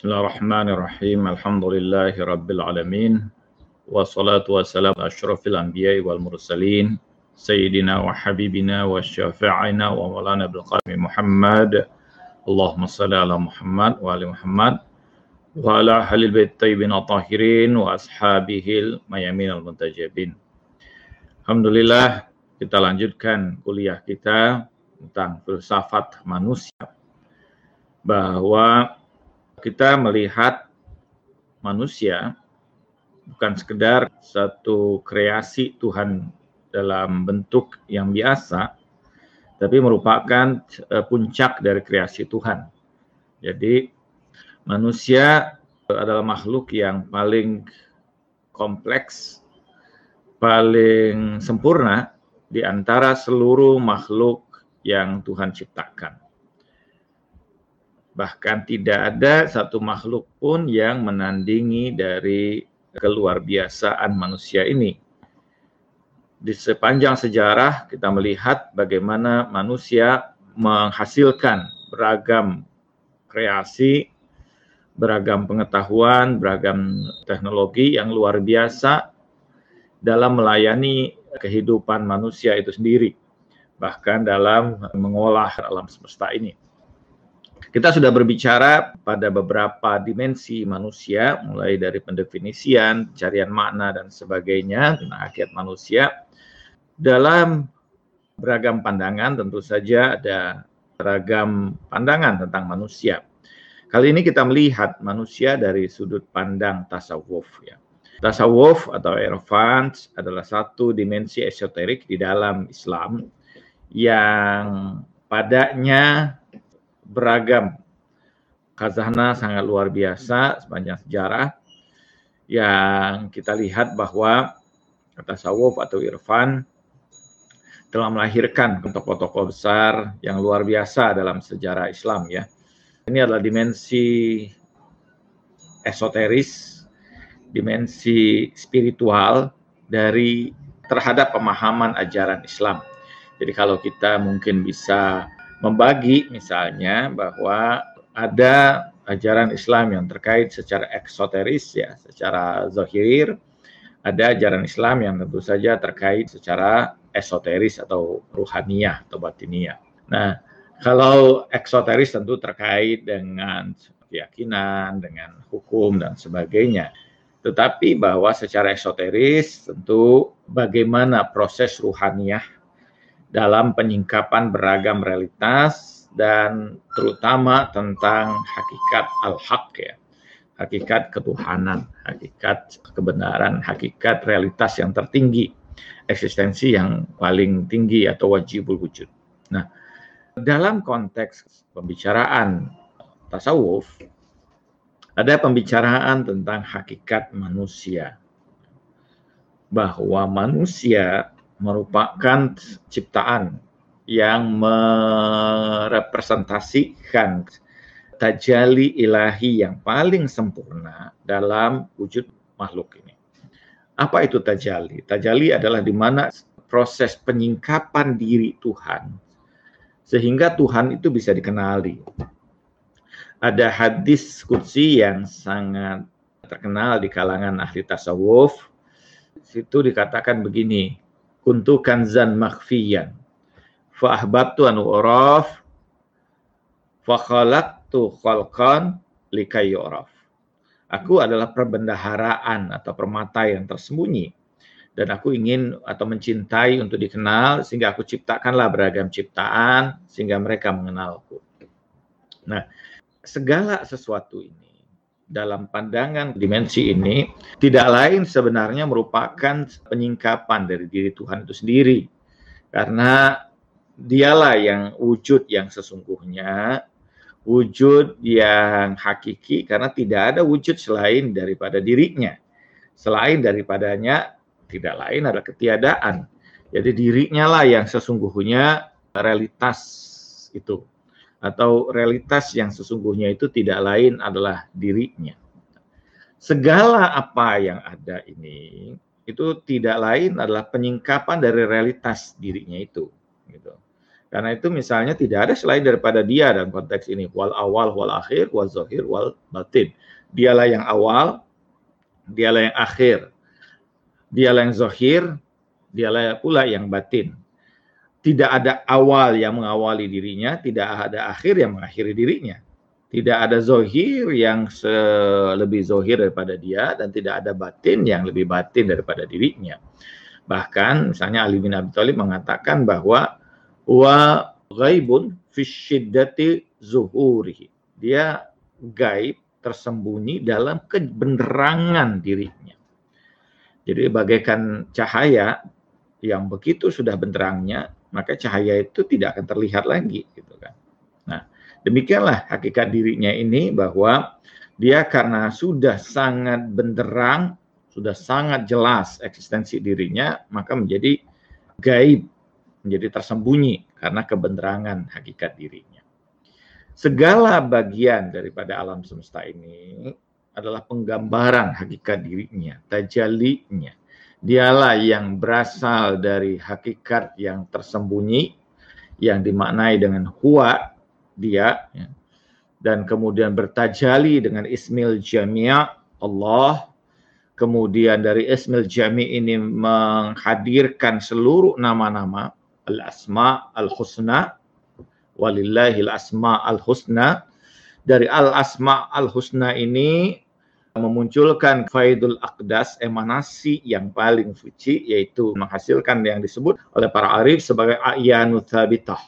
Bismillahirrahmanirrahim. Alhamdulillahi rabbil alamin. Wassalatu wassalamu asyrafil anbiya'i wal mursalin. Sayyidina wa habibina wa syafi'ina wa maulana bil qami Muhammad. Allahumma salli ala Muhammad wa ali Muhammad wa ala halil bait tayyibin tahirin wa ashabihil mayamin al muntajabin. Alhamdulillah kita lanjutkan kuliah kita tentang filsafat manusia bahwa kita melihat manusia bukan sekedar satu kreasi Tuhan dalam bentuk yang biasa, tapi merupakan eh, puncak dari kreasi Tuhan. Jadi manusia adalah makhluk yang paling kompleks, paling sempurna di antara seluruh makhluk yang Tuhan ciptakan. Bahkan tidak ada satu makhluk pun yang menandingi dari keluar biasaan manusia ini. Di sepanjang sejarah kita melihat bagaimana manusia menghasilkan beragam kreasi, beragam pengetahuan, beragam teknologi yang luar biasa dalam melayani kehidupan manusia itu sendiri, bahkan dalam mengolah alam semesta ini. Kita sudah berbicara pada beberapa dimensi manusia, mulai dari pendefinisian, carian makna, dan sebagainya tentang hakikat manusia. Dalam beragam pandangan, tentu saja ada beragam pandangan tentang manusia. Kali ini kita melihat manusia dari sudut pandang tasawuf. Ya. Tasawuf atau irfan adalah satu dimensi esoterik di dalam Islam yang padanya beragam. Khazanah sangat luar biasa sepanjang sejarah yang kita lihat bahwa tasawuf atau irfan telah melahirkan tokoh-tokoh besar yang luar biasa dalam sejarah Islam ya. Ini adalah dimensi esoteris, dimensi spiritual dari terhadap pemahaman ajaran Islam. Jadi kalau kita mungkin bisa membagi misalnya bahwa ada ajaran Islam yang terkait secara eksoteris ya, secara zohir, ada ajaran Islam yang tentu saja terkait secara esoteris atau ruhaniyah atau batiniah. Nah, kalau eksoteris tentu terkait dengan keyakinan, dengan hukum dan sebagainya. Tetapi bahwa secara esoteris tentu bagaimana proses ruhaniyah dalam penyingkapan beragam realitas dan terutama tentang hakikat al-haq ya. Hakikat ketuhanan, hakikat kebenaran, hakikat realitas yang tertinggi, eksistensi yang paling tinggi atau wajibul wujud. Nah, dalam konteks pembicaraan tasawuf ada pembicaraan tentang hakikat manusia. Bahwa manusia merupakan ciptaan yang merepresentasikan tajali ilahi yang paling sempurna dalam wujud makhluk ini. Apa itu tajali? Tajali adalah di mana proses penyingkapan diri Tuhan sehingga Tuhan itu bisa dikenali. Ada hadis kutsi yang sangat terkenal di kalangan ahli tasawuf. Situ dikatakan begini, kuntu kanzan makhfiyan. Fa ahbabtu an uraf fa khalaqtu khalqan likai aku adalah perbendaharaan atau permata yang tersembunyi. Dan aku ingin atau mencintai untuk dikenal sehingga aku ciptakanlah beragam ciptaan sehingga mereka mengenalku. Nah, segala sesuatu ini dalam pandangan dimensi ini tidak lain sebenarnya merupakan penyingkapan dari diri Tuhan itu sendiri. Karena dialah yang wujud yang sesungguhnya, wujud yang hakiki karena tidak ada wujud selain daripada dirinya. Selain daripadanya tidak lain adalah ketiadaan. Jadi dirinya lah yang sesungguhnya realitas itu atau realitas yang sesungguhnya itu tidak lain adalah dirinya. Segala apa yang ada ini itu tidak lain adalah penyingkapan dari realitas dirinya itu. Gitu. Karena itu misalnya tidak ada selain daripada dia dalam konteks ini. Wal awal, wal akhir, wal zohir, wal batin. Dialah yang awal, dialah yang akhir. Dialah yang zohir, dialah pula yang batin. Tidak ada awal yang mengawali dirinya, tidak ada akhir yang mengakhiri dirinya. Tidak ada zohir yang lebih zohir daripada dia, dan tidak ada batin yang lebih batin daripada dirinya. Bahkan misalnya Ali bin Abi Thalib mengatakan bahwa wa ghaibun fi syiddati zuhurihi. Dia gaib tersembunyi dalam kebenerangan dirinya. Jadi bagaikan cahaya yang begitu sudah benderangnya, maka cahaya itu tidak akan terlihat lagi gitu kan. Nah, demikianlah hakikat dirinya ini bahwa dia karena sudah sangat benderang, sudah sangat jelas eksistensi dirinya, maka menjadi gaib menjadi tersembunyi karena kebenerangan hakikat dirinya. Segala bagian daripada alam semesta ini adalah penggambaran hakikat dirinya, tajalinya. Dialah yang berasal dari hakikat yang tersembunyi, yang dimaknai dengan huwa, dia, ya. dan kemudian bertajali dengan ismil jamia Allah, kemudian dari ismil jami ini menghadirkan seluruh nama-nama al-asma al-husna walillahil asma al-husna dari al-asma al-husna ini memunculkan faidul aqdas emanasi yang paling suci yaitu menghasilkan yang disebut oleh para arif sebagai ayanu thabitah.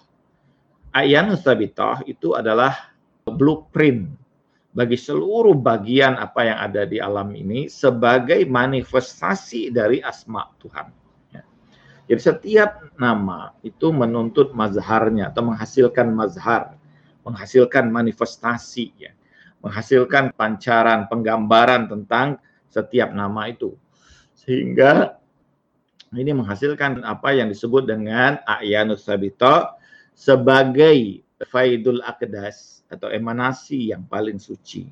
Ayanu thabitah itu adalah blueprint bagi seluruh bagian apa yang ada di alam ini sebagai manifestasi dari asma Tuhan. Jadi setiap nama itu menuntut mazharnya atau menghasilkan mazhar, menghasilkan manifestasi ya, menghasilkan pancaran penggambaran tentang setiap nama itu. Sehingga ini menghasilkan apa yang disebut dengan ayanus sabito sebagai faidul akdas atau emanasi yang paling suci.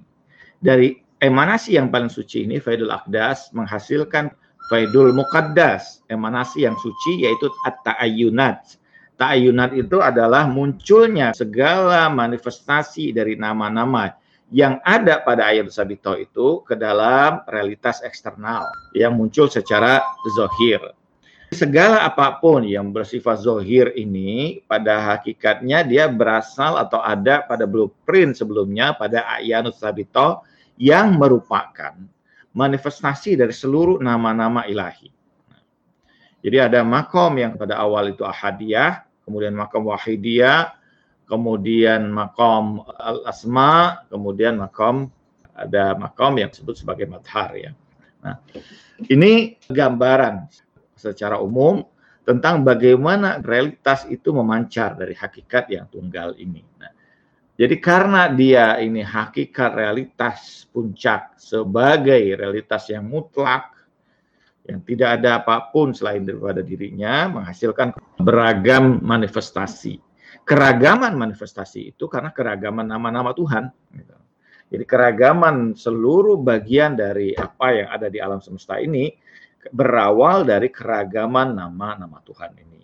Dari emanasi yang paling suci ini faidul akdas menghasilkan Faidul Muqaddas, emanasi yang suci yaitu at-ta'ayyunat. Ta'ayyunat itu adalah munculnya segala manifestasi dari nama-nama yang ada pada ayat sabito itu ke dalam realitas eksternal yang muncul secara zohir. Segala apa pun yang bersifat zohir ini pada hakikatnya dia berasal atau ada pada blueprint sebelumnya pada ayat sabito yang merupakan manifestasi dari seluruh nama-nama ilahi. Jadi ada makom yang pada awal itu ahadiyah, kemudian makom wahidiyah, kemudian makom al-asma, kemudian makom ada makom yang disebut sebagai madhar ya. Nah, ini gambaran secara umum tentang bagaimana realitas itu memancar dari hakikat yang tunggal ini. Nah, jadi karena dia ini hakikat realitas puncak sebagai realitas yang mutlak, yang tidak ada apa pun selain daripada dirinya, menghasilkan beragam manifestasi. Keragaman manifestasi itu karena keragaman nama-nama Tuhan. Gitu. Jadi keragaman seluruh bagian dari apa yang ada di alam semesta ini berawal dari keragaman nama-nama Tuhan ini.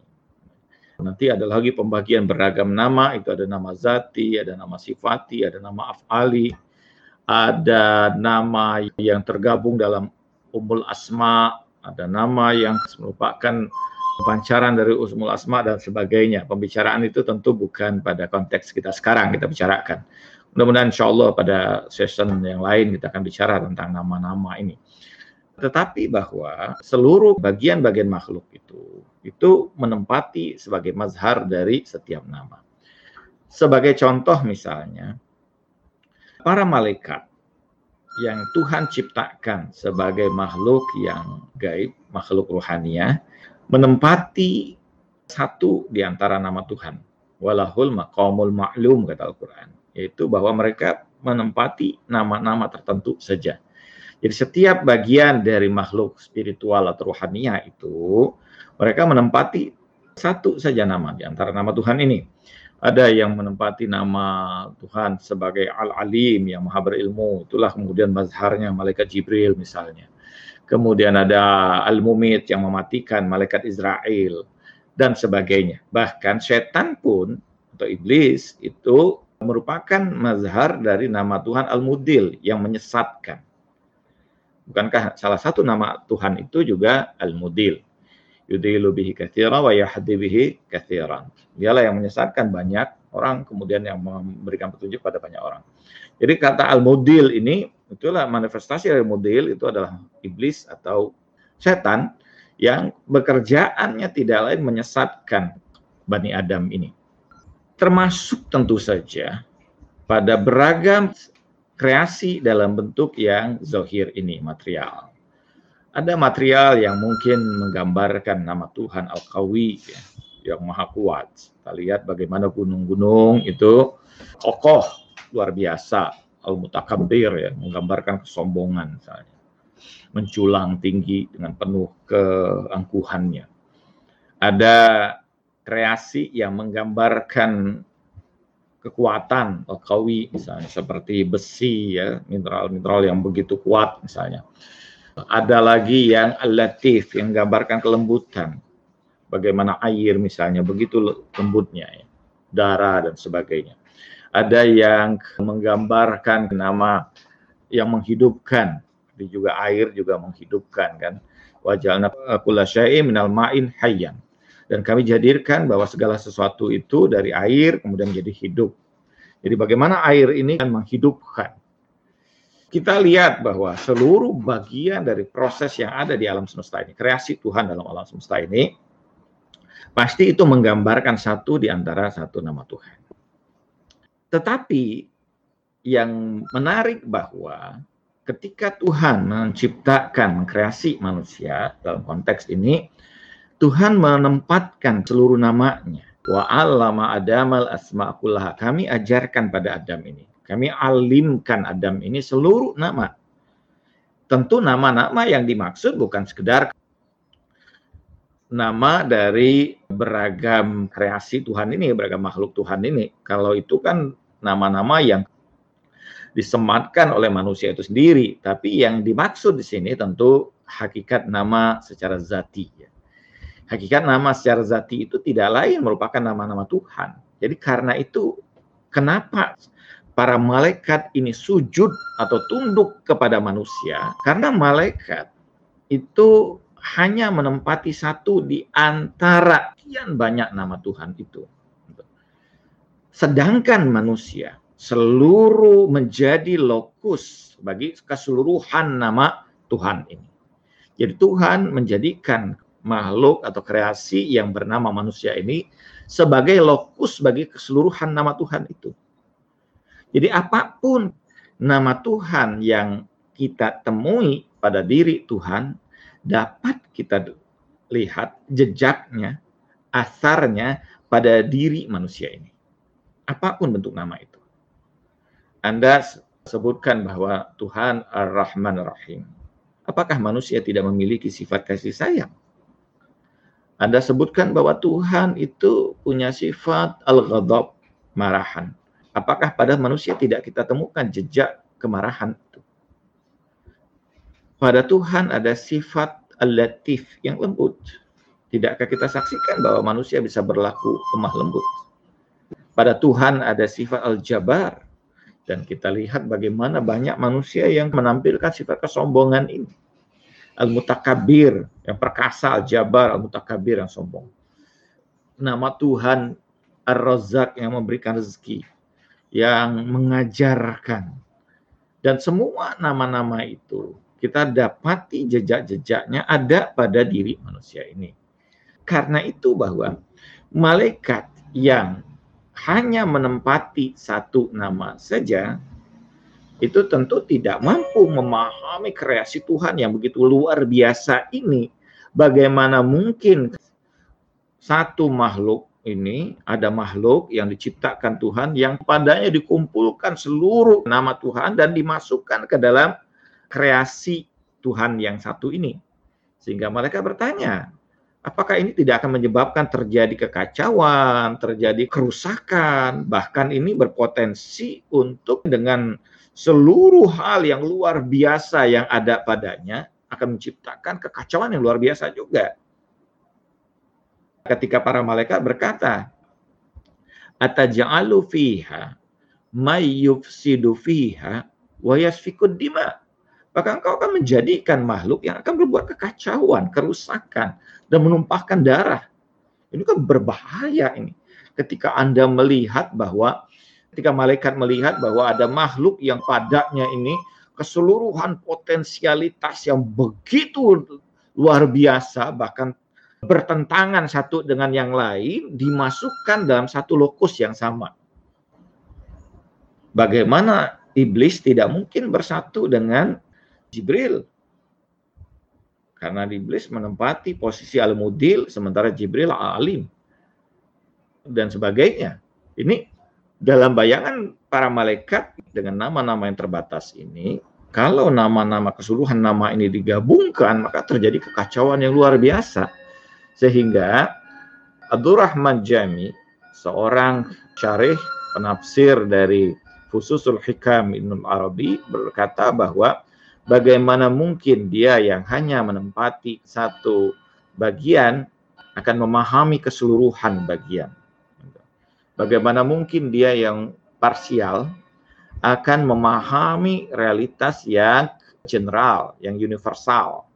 Nanti ada lagi pembagian beragam nama, itu ada nama zati, ada nama sifati, ada nama afali, ada nama yang tergabung dalam umul asma, ada nama yang merupakan pancaran dari umul asma dan sebagainya. Pembicaraan itu tentu bukan pada konteks kita sekarang kita bicarakan. Mudah-mudahan insya Allah pada session yang lain kita akan bicara tentang nama-nama ini. Tetapi bahwa seluruh bagian-bagian makhluk itu itu menempati sebagai mazhar dari setiap nama. Sebagai contoh misalnya, para malaikat yang Tuhan ciptakan sebagai makhluk yang gaib, makhluk ruhania, menempati satu di antara nama Tuhan. Walahul maqamul ma'lum kata Al-Quran. Yaitu bahwa mereka menempati nama-nama tertentu saja. Jadi setiap bagian dari makhluk spiritual atau ruhania itu mereka menempati satu saja nama di antara nama Tuhan ini. Ada yang menempati nama Tuhan sebagai Al-Alim yang maha berilmu, itulah kemudian mazharnya malaikat Jibril misalnya. Kemudian ada Al-Mumit yang mematikan malaikat Israel. dan sebagainya. Bahkan setan pun atau iblis itu merupakan mazhar dari nama Tuhan Al-Mudil yang menyesatkan. Bukankah salah satu nama Tuhan itu juga Al-Mudil? Yudilu bihi kathira wa yahdi bihi kathiran. Dialah yang menyesatkan banyak orang, kemudian yang memberikan petunjuk pada banyak orang. Jadi kata Al-Mudil ini, itulah manifestasi dari Mudil, itu adalah iblis atau setan yang bekerjaannya tidak lain menyesatkan Bani Adam ini. Termasuk tentu saja pada beragam kreasi dalam bentuk yang zohir ini, material. Ada material yang mungkin menggambarkan nama Tuhan Al-Qawi, ya, yang maha kuat. Kita lihat bagaimana gunung-gunung itu kokoh, luar biasa. Al-Mutakabbir ya, menggambarkan kesombongan misalnya menculang tinggi dengan penuh keangkuhannya. Ada kreasi yang menggambarkan kekuatan kawi misalnya seperti besi ya mineral-mineral yang begitu kuat misalnya ada lagi yang latif yang menggambarkan kelembutan bagaimana air misalnya begitu lembutnya ya darah dan sebagainya ada yang menggambarkan nama yang menghidupkan tapi juga air juga menghidupkan kan. Wajalna kula syai'in minal ma'in hayyan. Dan kami jadikan bahwa segala sesuatu itu dari air kemudian menjadi hidup. Jadi bagaimana air ini kan menghidupkan. Kita lihat bahwa seluruh bagian dari proses yang ada di alam semesta ini, kreasi Tuhan dalam alam semesta ini, pasti itu menggambarkan satu di antara satu nama Tuhan. Tetapi yang menarik bahwa ketika Tuhan menciptakan, mengkreasi manusia dalam konteks ini, Tuhan menempatkan seluruh namanya. Wa allama adamal asma'kullaha. Kami ajarkan pada Adam ini. Kami alimkan Adam ini seluruh nama. Tentu nama-nama yang dimaksud bukan sekedar nama dari beragam kreasi Tuhan ini, beragam makhluk Tuhan ini. Kalau itu kan nama-nama yang disematkan oleh manusia itu sendiri, tapi yang dimaksud di sini tentu hakikat nama secara zati. Ya. Hakikat nama secara zati itu tidak lain merupakan nama-nama Tuhan. Jadi karena itu kenapa para malaikat ini sujud atau tunduk kepada manusia? Karena malaikat itu hanya menempati satu di antara sekian banyak nama Tuhan itu. Sedangkan manusia seluruh menjadi lokus bagi keseluruhan nama Tuhan ini. Jadi Tuhan menjadikan makhluk atau kreasi yang bernama manusia ini sebagai lokus bagi keseluruhan nama Tuhan itu. Jadi apa pun nama Tuhan yang kita temui pada diri Tuhan dapat kita lihat jejaknya, asarnya pada diri manusia ini. Apa pun bentuk nama itu. Anda sebutkan bahwa Tuhan Ar-Rahman Ar-Rahim. Apakah manusia tidak memiliki sifat kasih sayang? Anda sebutkan bahwa Tuhan itu punya sifat al-ghadab, marahan. Apakah pada manusia tidak kita temukan jejak kemarahan? Pada Tuhan ada sifat al-latif yang lembut. Tidakkah kita saksikan bahwa manusia bisa berlaku lemah lembut? Pada Tuhan ada sifat al-jabar, dan kita lihat bagaimana banyak manusia yang menampilkan sifat kesombongan ini. Al-Mutakabir, yang perkasa, Al-Jabar, Al-Mutakabir yang sombong. Nama Tuhan Ar-Razak yang memberikan rezeki, yang mengajarkan. Dan semua nama-nama itu kita dapati jejak-jejaknya ada pada diri manusia ini. Karena itu bahwa malaikat yang hanya menempati satu nama saja, itu tentu tidak mampu memahami kreasi Tuhan yang begitu luar biasa ini. Bagaimana mungkin satu makhluk ini ada makhluk yang diciptakan Tuhan yang padanya dikumpulkan seluruh nama Tuhan dan dimasukkan ke dalam kreasi Tuhan yang satu ini. Sehingga mereka bertanya, apakah ini tidak akan menyebabkan terjadi kekacauan, terjadi kerusakan, bahkan ini berpotensi untuk dengan seluruh hal yang luar biasa yang ada padanya akan menciptakan kekacauan yang luar biasa juga. ketika para malaikat berkata, "Ataj'alu fiha may yufsidu fiha wa yasfikud dima." Maka engkau akan menjadikan makhluk yang akan berbuat kekacauan, kerusakan, dan menumpahkan darah. Ini kan berbahaya ini. Ketika Anda melihat bahwa, ketika malaikat melihat bahwa ada makhluk yang padanya ini keseluruhan potensialitas yang begitu luar biasa, bahkan bertentangan satu dengan yang lain, dimasukkan dalam satu lokus yang sama. Bagaimana iblis tidak mungkin bersatu dengan Jibril. Karena iblis menempati posisi al-mudil sementara Jibril alim dan sebagainya. Ini dalam bayangan para malaikat dengan nama-nama yang terbatas ini, kalau nama-nama keseluruhan nama ini digabungkan, maka terjadi kekacauan yang luar biasa. Sehingga Abdurrahman Jami, seorang syarih penafsir dari Fususul Hikam Ibn Arabi berkata bahwa bagaimana mungkin dia yang hanya menempati satu bagian akan memahami keseluruhan bagian. Bagaimana mungkin dia yang parsial akan memahami realitas yang general, yang universal.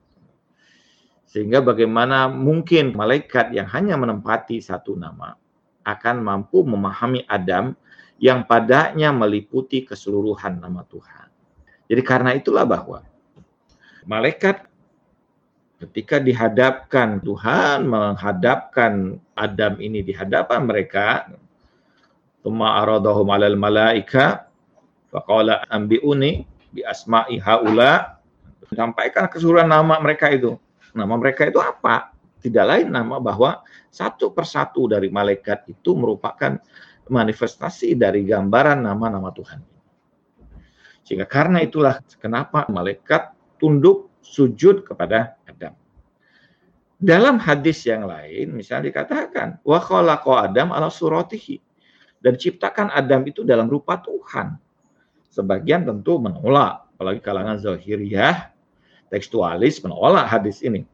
Sehingga bagaimana mungkin malaikat yang hanya menempati satu nama akan mampu memahami Adam yang padanya meliputi keseluruhan nama Tuhan. Jadi karena itulah bahwa malaikat ketika dihadapkan Tuhan menghadapkan Adam ini di hadapan mereka Tuma aradahum alal malaika faqala ambiuni bi asma'i haula sampaikan keseluruhan nama mereka itu. Nama mereka itu apa? Tidak lain nama bahwa satu persatu dari malaikat itu merupakan manifestasi dari gambaran nama-nama Tuhan. Sehingga karena itulah kenapa malaikat tunduk sujud kepada Adam. Dalam hadis yang lain misalnya dikatakan wa khalaqa Adam ala suratihi dan ciptakan Adam itu dalam rupa Tuhan. Sebagian tentu menolak, apalagi kalangan Zahiriyah, tekstualis menolak hadis ini,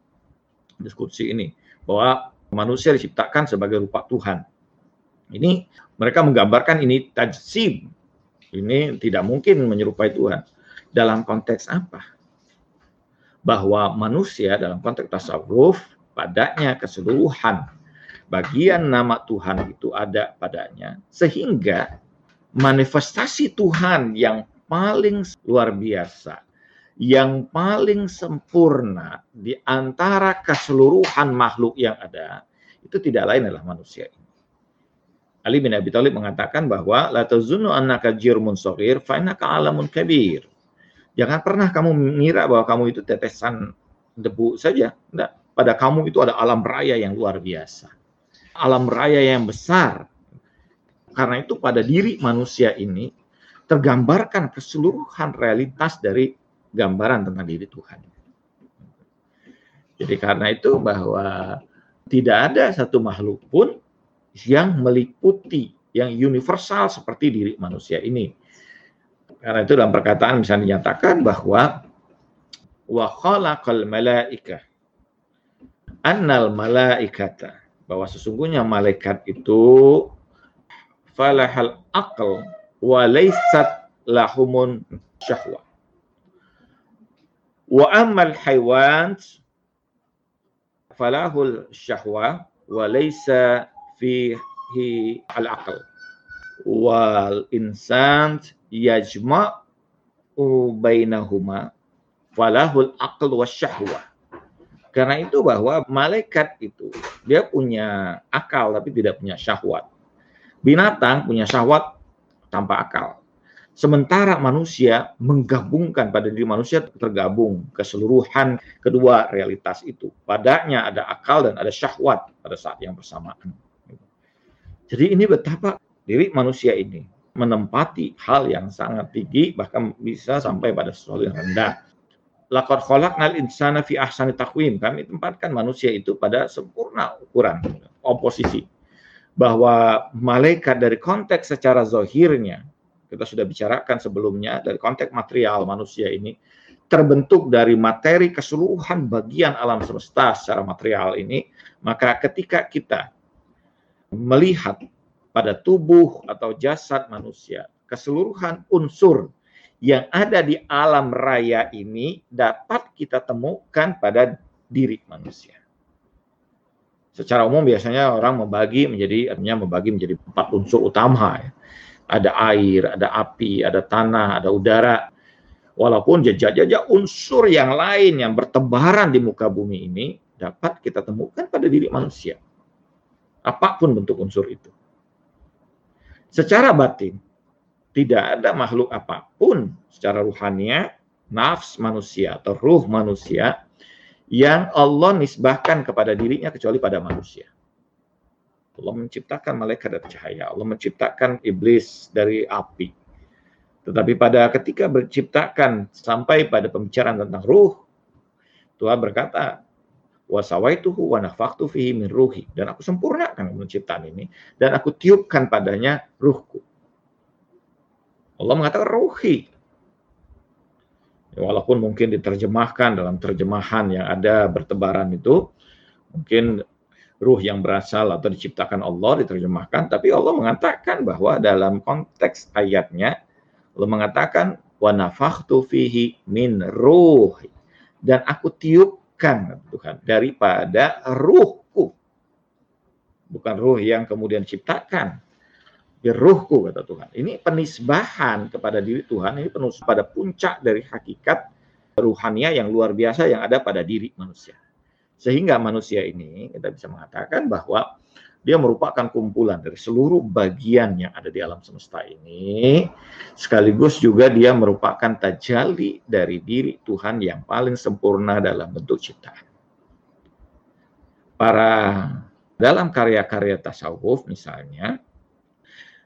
diskusi ini, bahwa manusia diciptakan sebagai rupa Tuhan. Ini mereka menggambarkan ini tajsim, ini tidak mungkin menyerupai Tuhan. Dalam konteks apa? Bahwa manusia dalam konteks tasawuf padanya keseluruhan bagian nama Tuhan itu ada padanya sehingga manifestasi Tuhan yang paling luar biasa yang paling sempurna di antara keseluruhan makhluk yang ada itu tidak lain adalah manusia. Ali bin Abi Thalib mengatakan bahwa la tazunnu annaka jirmun shaghir fa innaka alamun kabir. Jangan pernah kamu mengira bahwa kamu itu tetesan debu saja. Tidak. Pada kamu itu ada alam raya yang luar biasa. Alam raya yang besar. Karena itu pada diri manusia ini tergambarkan keseluruhan realitas dari gambaran tentang diri Tuhan. Jadi karena itu bahwa tidak ada satu makhluk pun yang meliputi, yang universal seperti diri manusia ini. Karena itu dalam perkataan misalnya dinyatakan bahwa wa khalaqal malaika annal malaikata bahwa sesungguhnya malaikat itu falahal aql wa laysat lahumun syahwa wa amal haywan falahul syahwa wa laysa fihi al-aql. Wal insan yajma'u bainahuma falahul aql wa syahwa. Karena itu bahwa malaikat itu dia punya akal tapi tidak punya syahwat. Binatang punya syahwat tanpa akal. Sementara manusia menggabungkan pada diri manusia tergabung keseluruhan kedua realitas itu. Padanya ada akal dan ada syahwat pada saat yang bersamaan jadi ini betapa diri manusia ini menempati hal yang sangat tinggi bahkan bisa sampai pada sesuatu yang rendah. Lakot khalaqnal insana fi ahsani takwim. Kami tempatkan manusia itu pada sempurna ukuran oposisi. Bahwa malaikat dari konteks secara zohirnya, kita sudah bicarakan sebelumnya, dari konteks material manusia ini, terbentuk dari materi keseluruhan bagian alam semesta secara material ini, maka ketika kita melihat pada tubuh atau jasad manusia, keseluruhan unsur yang ada di alam raya ini dapat kita temukan pada diri manusia. Secara umum biasanya orang membagi menjadi artinya membagi menjadi empat unsur utama ya. Ada air, ada api, ada tanah, ada udara. Walaupun jejak-jejak unsur yang lain yang bertebaran di muka bumi ini dapat kita temukan pada diri manusia. Apa pun bentuk unsur itu. Secara batin, tidak ada makhluk apa pun secara ruhania, nafs manusia atau ruh manusia yang Allah nisbahkan kepada dirinya kecuali pada manusia. Allah menciptakan malaikat dari cahaya, Allah menciptakan iblis dari api. Tetapi pada ketika menciptakan sampai pada pembicaraan tentang ruh, Tuhan berkata, wasawaituhu wa nafaktu fihi min ruhi dan aku sempurnakan penciptaan ini dan aku tiupkan padanya ruhku. Allah mengatakan ruhi. Ya, walaupun mungkin diterjemahkan dalam terjemahan yang ada bertebaran itu, mungkin ruh yang berasal atau diciptakan Allah diterjemahkan, tapi Allah mengatakan bahwa dalam konteks ayatnya, Allah mengatakan wa nafakhtu fihi min ruh dan aku tiupkan Tuhan daripada ruhku bukan ruh yang kemudian diciptakan Biruhku kata Tuhan. Ini penisbahan kepada diri Tuhan, ini penuh pada puncak dari hakikat ruhania yang luar biasa yang ada pada diri manusia. Sehingga manusia ini kita bisa mengatakan bahwa dia merupakan kumpulan dari seluruh bagian yang ada di alam semesta ini, sekaligus juga dia merupakan tajali dari diri Tuhan yang paling sempurna dalam bentuk ciptaan. Para dalam karya-karya tasawuf misalnya,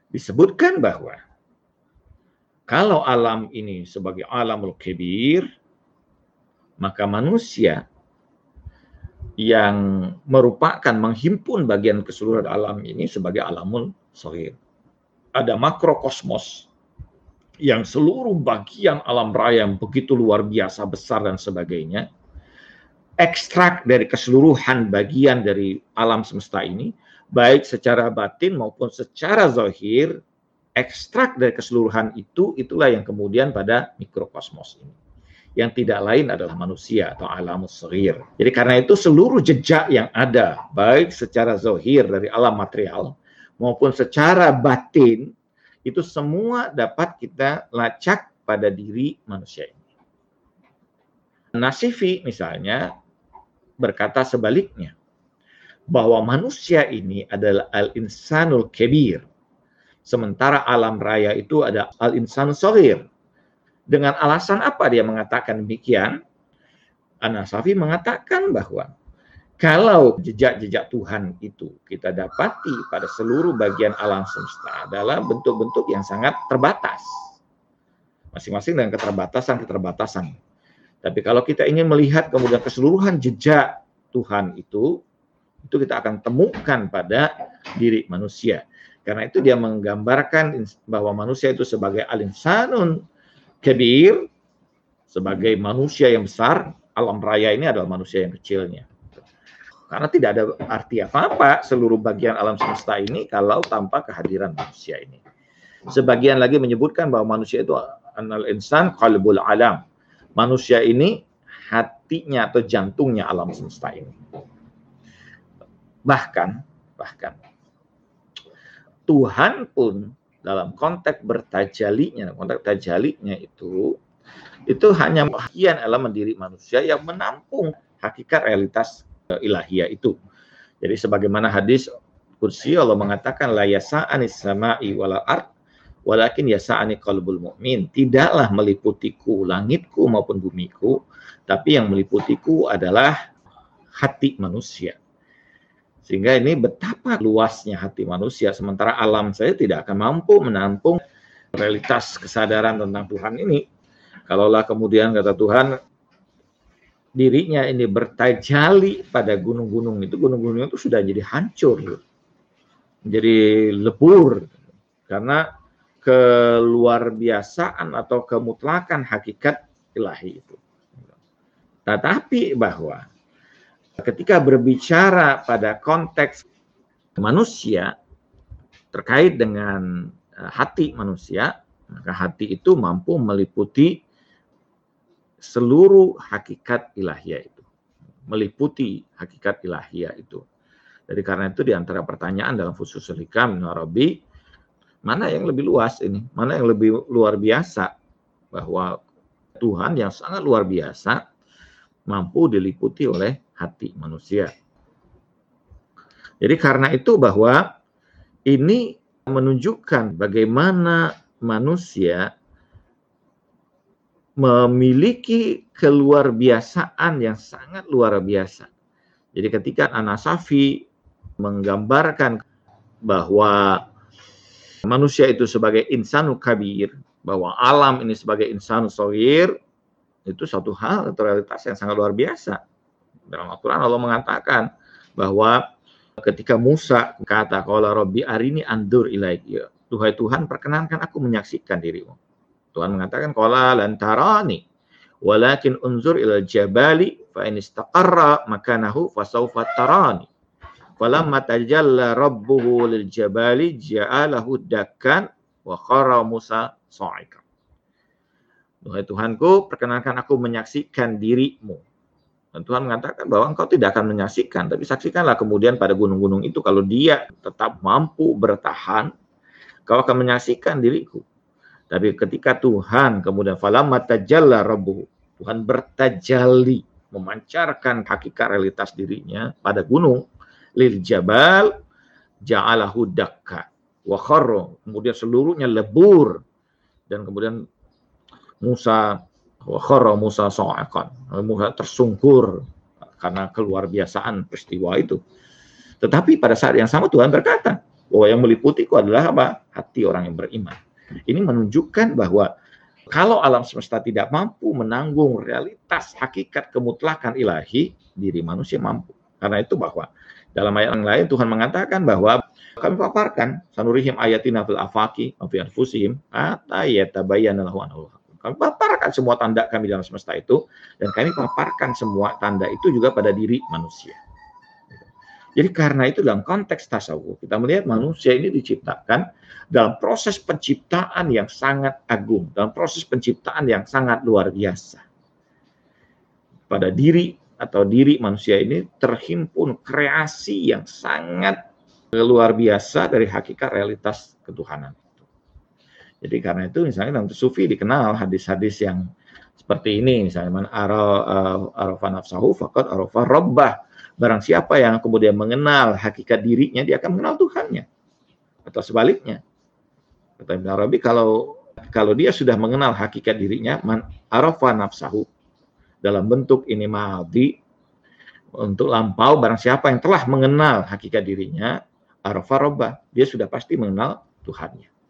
disebutkan bahwa kalau alam ini sebagai alamul kebir, maka manusia yang merupakan menghimpun bagian keseluruhan alam ini sebagai alamul sohir. Ada makrokosmos yang seluruh bagian alam raya yang begitu luar biasa besar dan sebagainya, ekstrak dari keseluruhan bagian dari alam semesta ini baik secara batin maupun secara zahir, ekstrak dari keseluruhan itu, itulah yang kemudian pada mikrokosmos ini. Yang tidak lain adalah manusia atau alam serir. Jadi karena itu seluruh jejak yang ada, baik secara zahir dari alam material, maupun secara batin, itu semua dapat kita lacak pada diri manusia ini. Nasifi misalnya berkata sebaliknya bahwa manusia ini adalah al-insanul kebir. Sementara alam raya itu ada al-insan sohir. Dengan alasan apa dia mengatakan demikian? Anasafi mengatakan bahwa kalau jejak-jejak Tuhan itu kita dapati pada seluruh bagian alam semesta adalah bentuk-bentuk yang sangat terbatas. Masing-masing dengan keterbatasan-keterbatasan. Tapi kalau kita ingin melihat kemudian keseluruhan jejak Tuhan itu, itu kita akan temukan pada diri manusia. Karena itu dia menggambarkan bahwa manusia itu sebagai alinsanun kebir, sebagai manusia yang besar, alam raya ini adalah manusia yang kecilnya. Karena tidak ada arti apa-apa seluruh bagian alam semesta ini kalau tanpa kehadiran manusia ini. Sebagian lagi menyebutkan bahwa manusia itu anal insan qalbul alam. Manusia ini hatinya atau jantungnya alam semesta ini. Bahkan, bahkan Tuhan pun dalam konteks bertajalinya, konteks tajalinya itu, itu hanya bagian elemen diri manusia yang menampung hakikat realitas eh, ilahiyah itu. Jadi sebagaimana hadis kursi Allah mengatakan la yasa'ani sama'i wala ard walakin yasa'ani qalbul mu'min. Tidaklah meliputiku langitku maupun bumiku, tapi yang meliputiku adalah hati manusia. Sehingga ini betapa luasnya hati manusia, sementara alam saya tidak akan mampu menampung realitas kesadaran tentang Tuhan ini. Kalaulah kemudian kata Tuhan, dirinya ini bertajali pada gunung-gunung itu, gunung-gunung itu sudah jadi hancur, jadi lebur, karena keluar biasaan atau kemutlakan hakikat ilahi itu. Tetapi bahwa ketika berbicara pada konteks manusia terkait dengan eh, hati manusia, maka hati itu mampu meliputi seluruh hakikat ilahiyah itu. Meliputi hakikat ilahiyah itu. Jadi karena itu di antara pertanyaan dalam fusus hikam Arabi, mana yang lebih luas ini? Mana yang lebih luar biasa? Bahwa Tuhan yang sangat luar biasa mampu diliputi oleh hati manusia. Jadi karena itu bahwa ini menunjukkan bagaimana manusia memiliki keluar biasaan yang sangat luar biasa. Jadi ketika Anasafi menggambarkan bahwa manusia itu sebagai insanu kabir, bahwa alam ini sebagai insanu sohir, itu satu hal atau realitas yang sangat luar biasa. Dalam Al-Quran Allah mengatakan bahwa ketika Musa kata, Qala Rabbi arini andur ilaik. Ya, Tuhai Tuhan, perkenankan aku menyaksikan dirimu. Tuhan mengatakan, Qala lantarani, walakin unzur ila jabali, fa in istaqarra makanahu fasawfa tarani. Falamma tajalla rabbuhu lil jabali ja'alahu dakkan wa khara Musa sa'ika. Duhai Tuhanku, perkenankan aku menyaksikan dirimu. Dan Tuhan mengatakan bahwa engkau tidak akan menyaksikan, tapi saksikanlah kemudian pada gunung-gunung itu kalau dia tetap mampu bertahan, kau akan menyaksikan diriku. Tapi ketika Tuhan kemudian falamma tajalla rabbuhu, Tuhan bertajali, memancarkan hakikat realitas dirinya pada gunung, lil jabal ja'alahu dakka wa kemudian seluruhnya lebur dan kemudian Musa wa kharra Musa sa'aqan. Musa tersungkur karena keluar biasaan peristiwa itu. Tetapi pada saat yang sama Tuhan berkata bahwa yang meliputiku adalah apa? Hati orang yang beriman. Ini menunjukkan bahwa kalau alam semesta tidak mampu menanggung realitas hakikat kemutlakan ilahi, diri manusia mampu. Karena itu bahwa dalam ayat yang lain Tuhan mengatakan bahwa kami paparkan sanurihim ayatina fil afaki wa fi anfusihim hatta kami paparkan semua tanda kami dalam semesta itu dan kami paparkan semua tanda itu juga pada diri manusia. Jadi karena itu dalam konteks tasawuf kita melihat manusia ini diciptakan dalam proses penciptaan yang sangat agung, dalam proses penciptaan yang sangat luar biasa. Pada diri atau diri manusia ini terhimpun kreasi yang sangat luar biasa dari hakikat realitas ketuhanan. Jadi karena itu misalnya dalam sufi dikenal hadis-hadis yang seperti ini misalnya man uh, arafa nafsahu faqad arafa rabbah. Barang siapa yang kemudian mengenal hakikat dirinya dia akan mengenal Tuhannya. Atau sebaliknya. Kata Ibn Arabi kalau kalau dia sudah mengenal hakikat dirinya man arafa nafsahu dalam bentuk ini maldi untuk lampau barang siapa yang telah mengenal hakikat dirinya arafa dia sudah pasti mengenal Tuhannya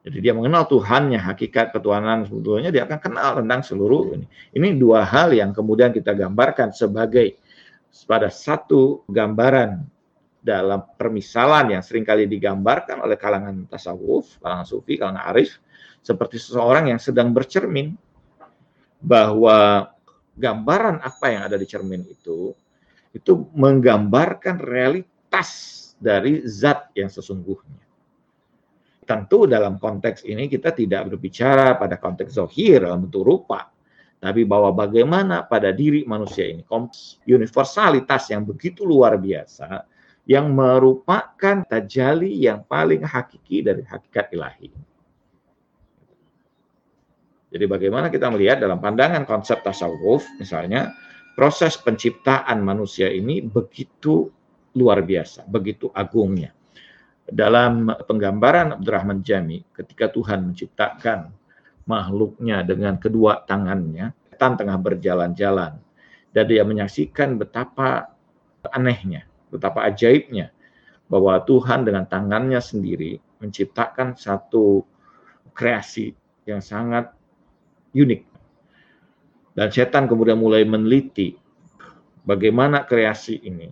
jadi dia mengenal Tuhannya hakikat ketuhanan sebetulnya dia akan kenal tentang seluruh ini ini dua hal yang kemudian kita gambarkan sebagai pada satu gambaran dalam permisalan yang sering kali digambarkan oleh kalangan tasawuf, kalangan sufi, kalangan arif, seperti seseorang yang sedang bercermin bahwa gambaran apa yang ada di cermin itu itu menggambarkan realitas dari zat yang sesungguhnya. Tentu dalam konteks ini kita tidak berbicara pada konteks zohir dalam bentuk rupa, tapi bahwa bagaimana pada diri manusia ini universalitas yang begitu luar biasa yang merupakan tajali yang paling hakiki dari hakikat ilahi. Jadi bagaimana kita melihat dalam pandangan konsep tasawuf, misalnya proses penciptaan manusia ini begitu luar biasa, begitu agungnya. Dalam penggambaran Abdurrahman Jami, ketika Tuhan menciptakan makhluknya dengan kedua tangannya, setan tengah berjalan-jalan, dan dia menyaksikan betapa anehnya, betapa ajaibnya, bahwa Tuhan dengan tangannya sendiri menciptakan satu kreasi yang sangat unik. Dan setan kemudian mulai meneliti bagaimana kreasi ini.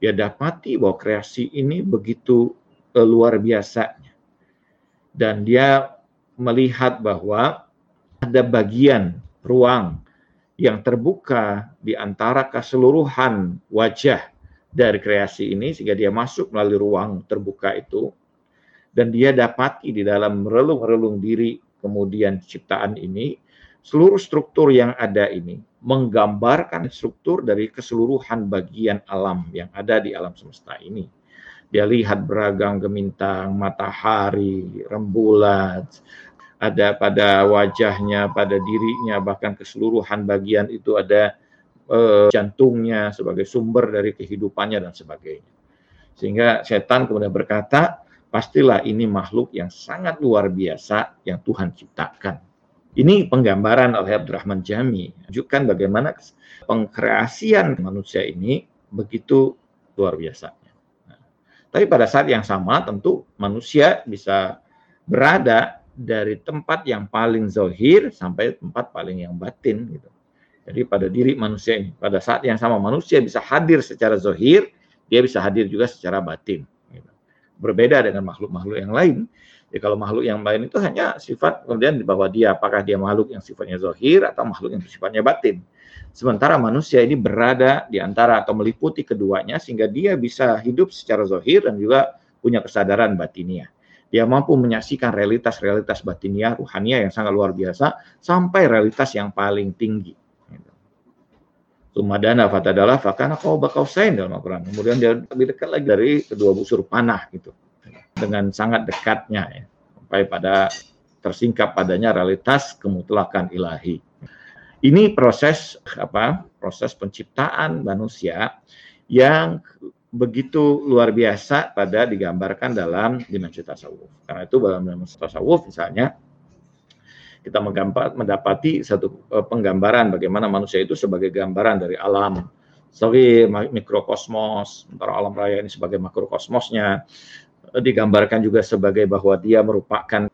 Dia dapati bahwa kreasi ini begitu luar biasanya. Dan dia melihat bahwa ada bagian ruang yang terbuka di antara keseluruhan wajah dari kreasi ini sehingga dia masuk melalui ruang terbuka itu dan dia dapati di dalam relung-relung diri kemudian ciptaan ini seluruh struktur yang ada ini menggambarkan struktur dari keseluruhan bagian alam yang ada di alam semesta ini. Dia lihat beragam gemintang, matahari, rembulan, ada pada wajahnya, pada dirinya, bahkan keseluruhan bagian itu ada eh, jantungnya sebagai sumber dari kehidupannya dan sebagainya. Sehingga setan kemudian berkata, pastilah ini makhluk yang sangat luar biasa yang Tuhan ciptakan. Ini penggambaran oleh Abdurrahman Jami, menunjukkan bagaimana pengkreasian manusia ini begitu luar biasa. Tapi pada saat yang sama tentu manusia bisa berada dari tempat yang paling zohir sampai tempat paling yang batin gitu. Jadi pada diri manusia ini, pada saat yang sama manusia bisa hadir secara zohir, dia bisa hadir juga secara batin. Gitu. Berbeda dengan makhluk-makhluk yang lain. Jadi kalau makhluk yang lain itu hanya sifat kemudian di bawah dia, apakah dia makhluk yang sifatnya zohir atau makhluk yang sifatnya batin. Sementara manusia ini berada di antara atau meliputi keduanya sehingga dia bisa hidup secara zohir dan juga punya kesadaran batiniah. Dia mampu menyaksikan realitas-realitas batiniah, ruhania yang sangat luar biasa, sampai realitas yang paling tinggi. Sumadana fatadalah fakana kau bakau sain dalam Al-Quran. Kemudian dia lebih dekat lagi dari kedua busur panah gitu. Dengan sangat dekatnya ya. Sampai pada tersingkap padanya realitas kemutlakan ilahi. Ini proses apa? Proses penciptaan manusia yang begitu luar biasa pada digambarkan dalam dimensi tasawuf. Karena itu dalam dimensi tasawuf misalnya kita mendapati satu e, penggambaran bagaimana manusia itu sebagai gambaran dari alam sebagai mikrokosmos, sementara alam raya ini sebagai makrokosmosnya digambarkan juga sebagai bahwa dia merupakan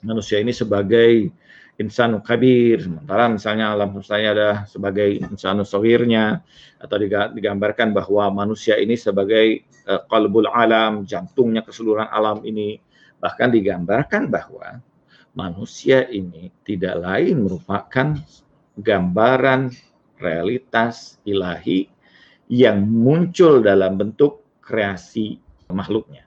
manusia ini sebagai insan kabir. Sementara misalnya alam semesta ada sebagai insan sawirnya atau digambarkan bahwa manusia ini sebagai uh, alam jantungnya keseluruhan alam ini. Bahkan digambarkan bahwa manusia ini tidak lain merupakan gambaran realitas ilahi yang muncul dalam bentuk kreasi makhluknya.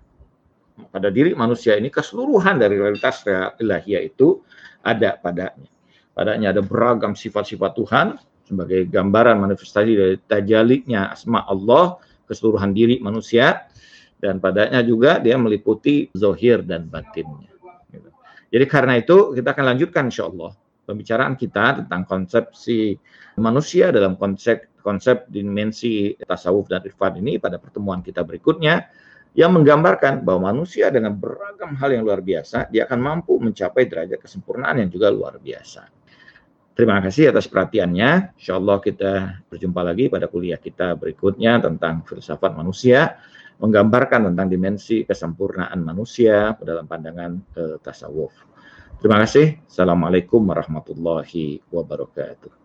Pada diri manusia ini keseluruhan dari realitas ilahiyah itu ada padanya. Padanya ada beragam sifat-sifat Tuhan sebagai gambaran manifestasi dari tajaliknya asma Allah keseluruhan diri manusia dan padanya juga dia meliputi zohir dan batinnya. Gitu. Jadi karena itu kita akan lanjutkan insya Allah pembicaraan kita tentang konsepsi manusia dalam konsep konsep dimensi tasawuf dan irfan ini pada pertemuan kita berikutnya yang menggambarkan bahwa manusia dengan beragam hal yang luar biasa, dia akan mampu mencapai derajat kesempurnaan yang juga luar biasa. Terima kasih atas perhatiannya. Insya Allah kita berjumpa lagi pada kuliah kita berikutnya tentang filsafat manusia, menggambarkan tentang dimensi kesempurnaan manusia dalam pandangan eh, tasawuf. Terima kasih. Assalamualaikum warahmatullahi wabarakatuh.